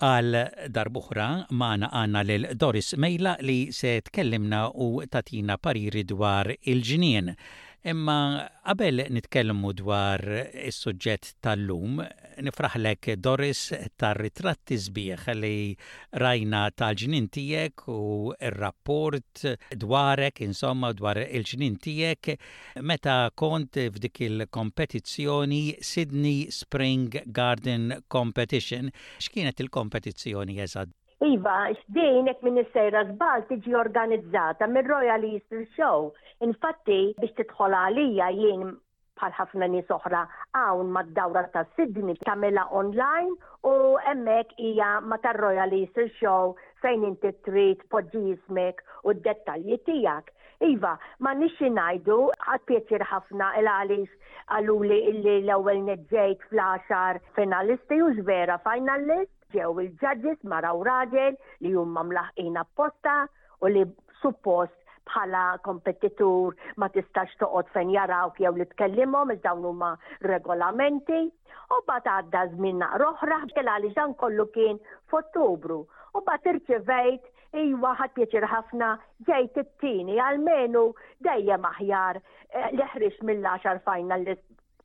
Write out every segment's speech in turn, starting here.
Għal darb'oħra magħna għandna lil Doris Mejla li se tkellimna u tagħtina pariri dwar il-ġnien. Imma qabel nitkellmu dwar is-suġġett tal-lum, nifraħlek Doris tar-ritratti sbieħ li rajna tal-ġnien tiegħek u r-rapport dwarek insomma u dwar il-ġnien tiegħek. Meta kont f'dik il-kompetizzjoni Sydney Spring Garden Competition, x'kienet il-kompetizzjoni eżatt? Iva, x'din hekk m'iniex sejra żball tiġi organizzata mir-Royal Easter Show. Infatti, biex tidħol għalija jien bħal ħafna nies oħra hawn mad-dawra ta' Sydney tagħmilha online u hemmhekk hija ma' tar-Royal Easter Show fejn inti trid tpoġġi ismek u d-dettalji tiegħek. Iva, m'għandniex xi ngħidu, ħadt pjaċir ħafna il għaliex qaluli illi l-ewwel nett ġejt fl-għaxar finalisti hux vera finalist, ġew il-judges mara u raġel li huma mlaħqin apposta u li suppost bħala kompetitur ma tistax toqgħod fejn jarawk jew li tkellimhom għax dawn huma regolamenti. U bat għadda żmien naqra oħra għaliex dan kollu kien f'Ottubru. U bat irċivejt Iwa ħadd pjaċir ħafna ġejt it-tieni għalmenu dejjem aħjar eh, li ħriġ mill-10 fajna li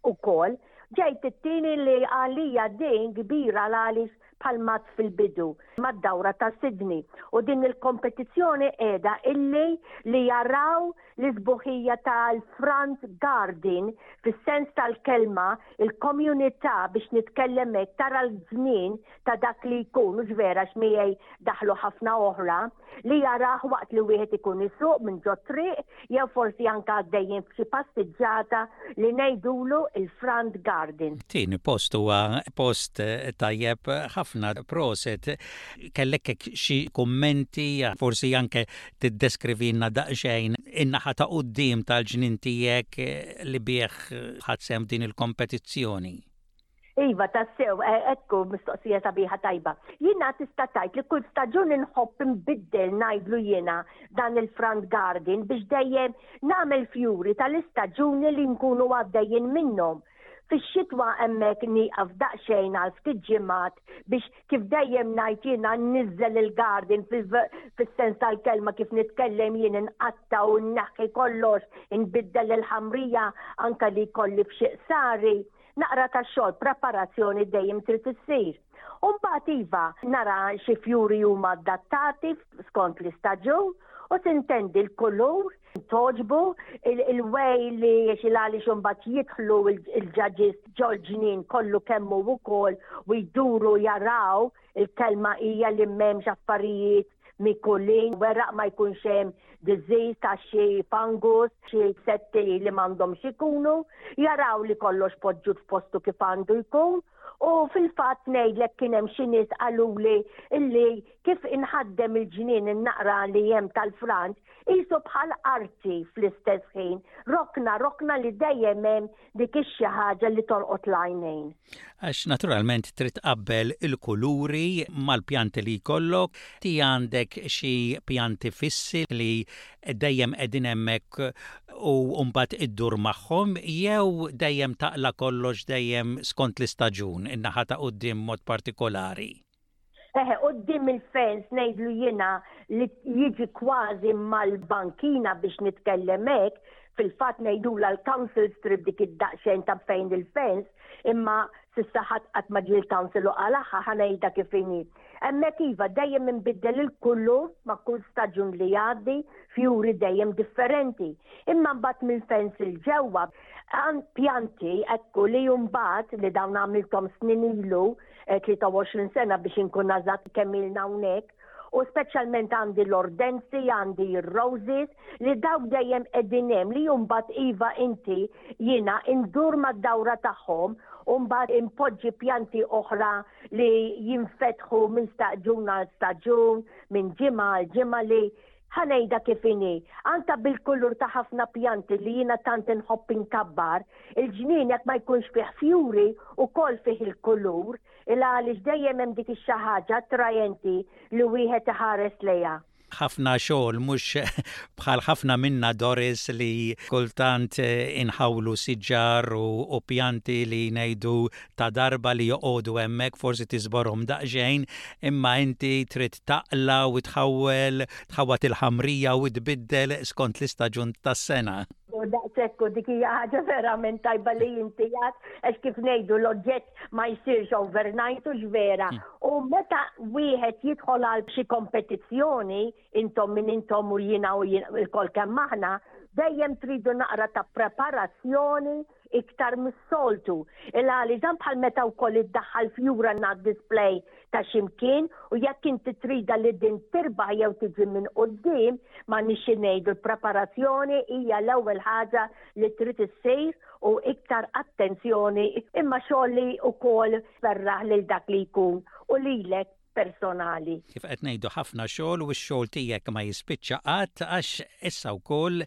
ukoll. Ġejt it-tieni li għalija din kbira għaliex palmat fil-bidu mad-dawra ta' Sydney u din il-kompetizzjoni qiegħda illi li jaraw l-isbuħija tal-front garden fis-sens tal-kelma, il-komunità biex nitkellem hekk tara l-gżnien ta' dak li jkun, hux vera għax miegħi daħlu ħafna oħra, li jarah waqt li wieħed ikun isuq minn ġot-triq jew forsi anke għaddejjin f'xi passiġġata li ngħidulu l-front garden. Tieni post huwa post tajjeb ħafna. Proset. Kellek hekk xi kummenti, forsi anke tiddeskrivilna daqsxejn in-naħa ta' quddiem tal-ġnien tiegħek li bih ħadt sehem f'din il-kompetizzjoni. Iva, tassew, e, ekku, mistoqsija sabiħa tajba. Jina tista' tajt li kull staġun nħobb nbiddel najdlu jina dan il-front garden biex dejjem namel fjuri tal-istaġuni li nkunu għaddejjin minnom. Fix-xitwa hemmhekk nieqaf daqsxejn għal ftit ġimgħat biex kif dejjem ngħid jiena nniżżel il-garden fis-sens tal-kelma kif nitkellem jien inqatta' u nneħħi kollox, inbiddel il-ħamrija anke li jkolli f'xi qsari. Naqra ta' xogħol, preparazzjoni dejjem trid issir. U mbagħad iva, nara xi fjuri huma adattati skont l-istaġun u tintendi l-kulur, togħġbu il-way li xilali xumbat jidħlu il-ġaġis ġorġnin kollu kemmu u kol u jduru jaraw il-kelma hija li memx affarijiet mikulin, weraq ma jkunx hemm diżiż ta' xi fangus, xi setti li m'għandhom xikunu, jaraw li kollox poġġu f'postu kif għandu jkun U fil-fatt ngħidlek kien hemm xi nies qaluli illi kif inħaddem il-ġnien in-naqra li hemm tal-Franz Qisu bħal arti fl-istess ħin, rokna, rokna li dejjem hemm dik ix-xi ħaġa li tolqot l-għajnejn. Għax naturalment trid tqabbel il-kuluri mal-pjanti li jkollok, ti għandek xi pjanti fissi li dejjem qegħdin hemmhekk u mbagħad iddur magħhom jew dejjem taqla' kollox dejjem skont l-istaġun, in-naħa ta' quddiem mod partikolari? Eħe, qoddim il-fans ngħidlu jiena li jiġi kważi mal-bankina biex nitkellem hekk, fil-fatt ngħidula l-council strip dik id-daqsxejn ta' fejn il-fans, imma s'issa ħadd qatt ma ġie l-council u qal aħħa ħa ngħidha kif inhi. Hemmhekk iva dejjem inbiddel il-kulur ma' kull staġun li jgħaddi fjuri dejjem differenti. Imma mbagħad mill-fans il ġewwa għand pjanti ekku li mbagħad li dawn għamilthom snin ilu 23 eh, sena biex inkun nażat kemm ilna hawnhekk u speċjalment għandi l-ordenzi, għandi r-roses, li dawk dejjem qegħdin hemm li jumbat iva inti jiena indur mad-dawra tagħhom u mbagħad impoġġi pjanti oħra li jinfetħu minn staġun għal staġun, minn ġimgħa għal ġimgħa li Ħa ngħidha kif inhi, anke bil-kulur ta' ħafna pjanti li jiena tant inħobb inkabbar, il-ġnien jekk ma jkunx fih fjuri wkoll fih il-kulur, ilha għaliex dejjem hemm dik ix-xi ħaġa attrajenti li wieħed iħares lejha. Ħafna xogħol, mhux bħal ħafna minna, Doris, li kultant inħawlu siġar u pjanti li ngħidu ta' darba li joqogħdu hemmhekk, forsi tiżborhom daqsxejn, imma inti trid taqla' u tħawwel, tħawwad il-ħamrija u tbiddel skont l-istaġun tas-sena. U daqshekk u dik hija ħaġa verament tajba li inti għad għax kif ngħidu l-oġġett ma jsirx overnight u x'vera. Hmm. U meta wieħed jidħol għal xi kompetizzjoni intom min intom u jiena u jien il-kol kemm aħna, dejjem tridu naqra ta' preparazzjoni iktar mis-soltu, il-għaliex dan bħal meta wkoll iddaħħal fjura ngħad display ta' xi mkien u jekk inti tridha li din tirbaħ jew tiġi minn quddiem, m'għandniex xi ngħidu l-preparazzjoni hija l-ewwel ħaġa li trid issir u iktar attenzjoni imma xogħol li wkoll jferraħ lil dak li jkun u lilek. personali. Kif qed ngħidu ħafna xogħol u x-xogħol tiegħek ma jispiċċa qatt għax issa wkoll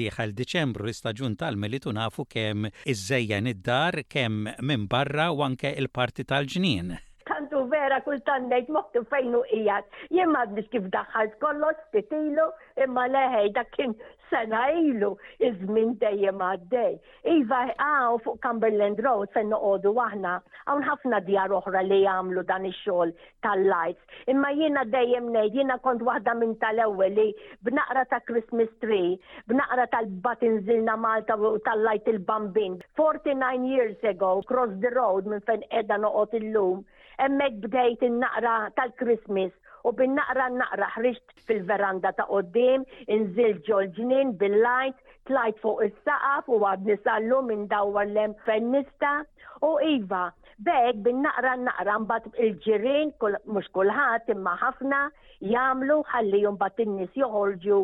dieħel Diċembru l-istaġun tal-Milied u nafu kemm iżżejjen id-dar kemm minn barra u anke l-parti tal-ġnien. Tant hu vera kultant ngħid moħħtu fejn hu qiegħed. Jien m'għadniex kif daħħalt kollox ftit ilu imma leħej dak kien sena ilu iż-żmien dejjem għaddej. Iva, hawn fuq Cumberland Road fejn noqogħdu aħna, hawn ħafna djar oħra li jagħmlu dan ix-xogħol tal-lights. Imma jiena dejjem ngħid, jiena kont waħda minn tal-ewwel li b'naqra ta' Christmas tree, b'naqra tal-bat inżilna Malta u tal-lajt il-bambin. 49 years ago, cross the road minn fejn qiegħda noqgħod illum, Hemmhekk bdejt in-naqra tal-Christmas u bin-naqra n-naqra ħriġt fil-veranda ta' quddiem, inżilt ġol-ġnien bil-light, tlajt fuq is-saqaf u għadni sal-lum indawwar l-hemm fejn nista'. U iva, b'hekk bin-naqra n-naqra mbagħad il-ġirien, mhux kulħadd imma ħafna, jagħmlu ħalli mbagħad in-nies joħorġu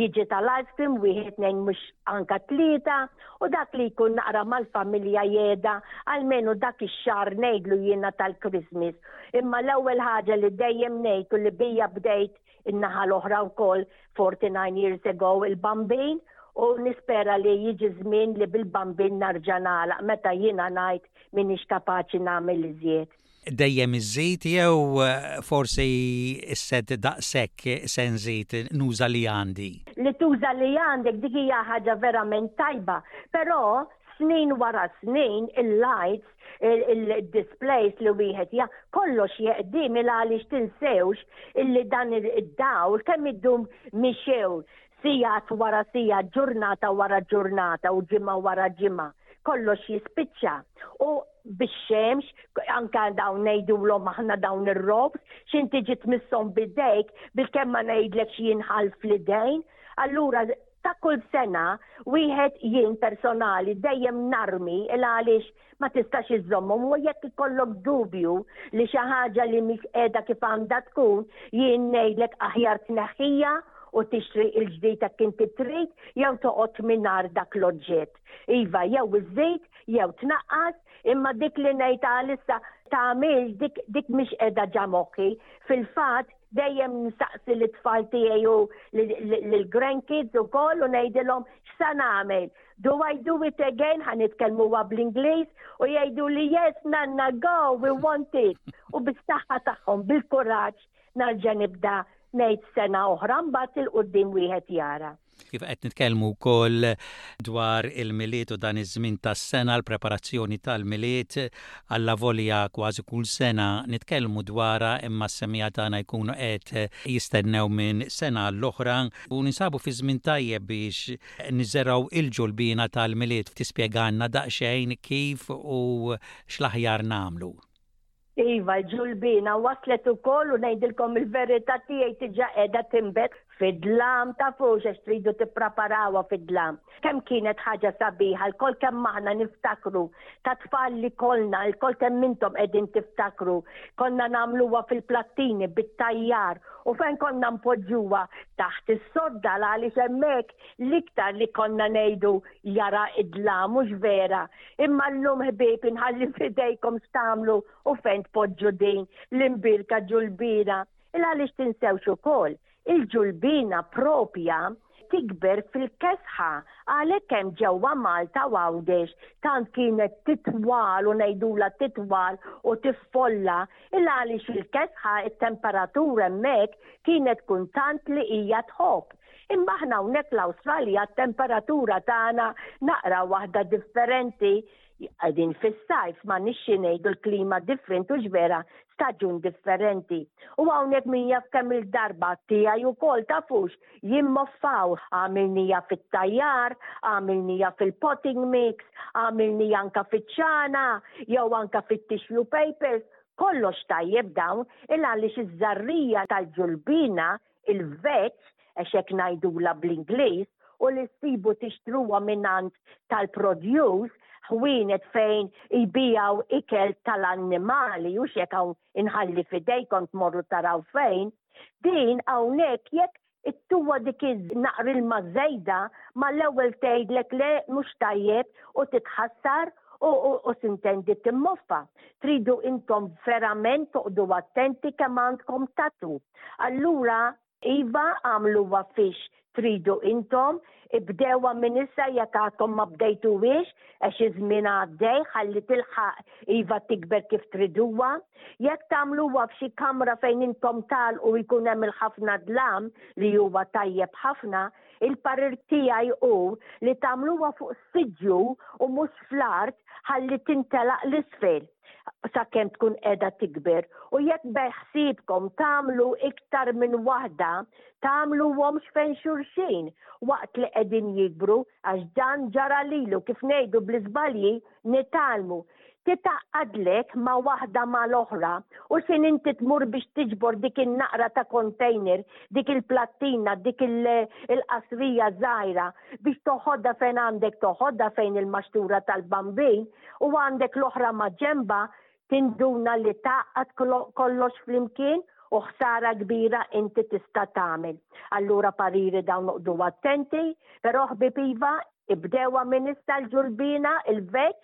jiġi tal-ice-cream wieħed tnejn mhux anke tlieta u dak li jkun naqra mal-familja jgħedha almenu dak ix-xahar ngħidlu jiena tal-Christmas. Imma l-ewwel ħaġa li dejjem ngħid u li bija bdejt in-naħa l-oħra wkoll 49 years ago il-bambin u nispera li jiġi żmien li bil-bambin narġa' nagħlaq meta jiena ngħid m'iniex kapaċi nagħmel iżjed. dejjem iżżid jew forsi s-set daqshekk se nżid nuża li għandi? Li tuża li għandek dik hija ħaġa verament tajba, però snin wara snin il-lights, il-displays li wieħed ja kollox jeqdi mela għaliex tinsewx illi dan id-dawl kemm iddum mixew sigħat wara sigħat, ġurnata wara ġurnata u ġimgħa wara ġimgħa kollox jispiċċa. U bix-xemx, anka dawn ngħidulhom aħna dawn ir-robs, x'in tiġi tmisshom bidejk, bil-kemm ma ngħidlek x'jinħall fl-idejn. Allura ta' kull sena wieħed jien personali dejjem narmi il għaliex ma tistax iżommhom u jekk ikollok dubju li xi ħaġa li mhix qiegħda kif għandha tkun jien ngħidlek aħjar tneħħija u tixtri il-ġdid hekk inti trid jew toqgħod mingħajr dak l-oġġett. Iva, jew iżżid, jew tnaqqas, imma dik li ngħid għalissa tagħmilx dik dik mhix qiegħda ġa moħħi. Fil-fatt dejjem nsaqsi li tfal tiegħi u l-grandkids ukoll u ngħidilhom x'sa nagħmel. Do I do it again? Ħa nitkellmu bl-Ingliż u jgħidu li yes, nanna, go, we want it. U bis-saħħa tagħhom, bil-kuraġġ, narġa' nibda ngħid sena oħra mbagħad il-qudiem wieħed jara. Iva qed nitkellmu wkoll dwar il-Milied u dan iż-żmien tas-sena, l-preparazzjoni tal-Milied, alla volja kważi kull sena nitkellmu dwarha imma s-semmiegħa tagħna jkunu qed jistennew minn sena għall-oħra u ninsabu fi żmien tajjeb biex niżergħu il-ġulbiena tal-Milied. Tispjegalna daqsxejn kif u x'l-aħjar nagħmlu? Iva, l-ġulbiena waslet ukoll u ngħidilkom il-verità tiegħi diġà qiegħda tinbet fid-dlam, tafux għax tridu tippraparawha fid-dlam. Kemm kienet ħaġa sabiħa lkoll kemm aħna niftakru tat-tfal li kollna, lkoll kemm intom qegħdin tiftakru. Konna nagħmluha fil-plattini bit-tajjar u fejn konna npoġġuha taħt is-sodda l għaliex hemmhekk l-iktar li konna ngħidu jara d-dlam, mhux vera? Imma llum ħbieb inħalli f'idejkom x'tagħmlu u fejn tpoġġu din l-imbirka ġulbina. Il għaliex tinsewx ukoll, il-ġulbina propja tikber fil-kesħa għalhekk hemm ġewwa Malta u Għawdex tant kienet titwal u ngħidulha titwal u tiffolla il għaliex il-kesħa it-temperatura hemmhekk kienet kuntant li hija tħobb. Imma aħna hawnhekk l-Awstralja t-temperatura tagħna naqra waħda differenti għadin fis-sajf ma nixxi ngħidu l-klima differenti u ġvera staġun differenti. U hawnhekk min jaf kemm il-darba tiegħi wkoll tafux jimmoffaw għamilnija fit-tajjar, għamilnija fil-potting mix, għamilnija anka fiċ-ċana, jew anka fit-tissue papers, kollox tajjeb dawn il għaliex iż-żarrija tal-ġulbina il-veg, għax hekk ngħidulha bl-Ingliż, u li ssibu tixtruha mingħand tal-produce, ħwienet fejn jbijaw ikel tal-annimali, hux hekk hawn inħalli f'idejkom tmorru taraw fejn, din hawnhekk jekk ittuha dik naqr ilma żejda, mal-ewwel tgħidlek le mhux tajjeb u titħassar u sintendi timmoffa. Tridu intom verament toqgħdu attenti kemm għandkom tagħtu. Allura iva agħmluha fiex tridu intom, ibdewha minn issa jekk għadkom ma bdejtuhiex għax iż-żmien għaddej ħalli tilħaq iva tikber kif triduha. Jekk tagħmluha f'xi kamra fejn intom tagħlqu jkun hemm il-ħafna dlam li huwa tajjeb ħafna, Il-parir tiegħi hu li tagħmluha fuq siġġju u mhux fl-art ħalli tintelaq 'l isfel sakemm tkun qiegħda tikber u jekk beħsiebkom tagħmlu iktar minn waħda tagħmluhomx fejn xulxin waqt li qegħdin jikbru għax dan ġara lilu kif ngħidu bl-iżbalji nitgħallmu titaqqadlek ma' waħda ma' l-oħra u sin inti tmur biex tiġbor dik in-naqra ta' container, dik il-plattina, dik il-qasrija żgħira biex toħodha fejn għandek toħodha fejn il-maxtura tal-bambin u għandek l-oħra ma' ġenbha tinduna li tgħaqqad kollox flimkien u ħsara kbira inti tista' tagħmel. Allura pariri dawn noqdu attenti, però ħbieb iva, ibdewha minn issa l-ġulbiena, il-veġġ,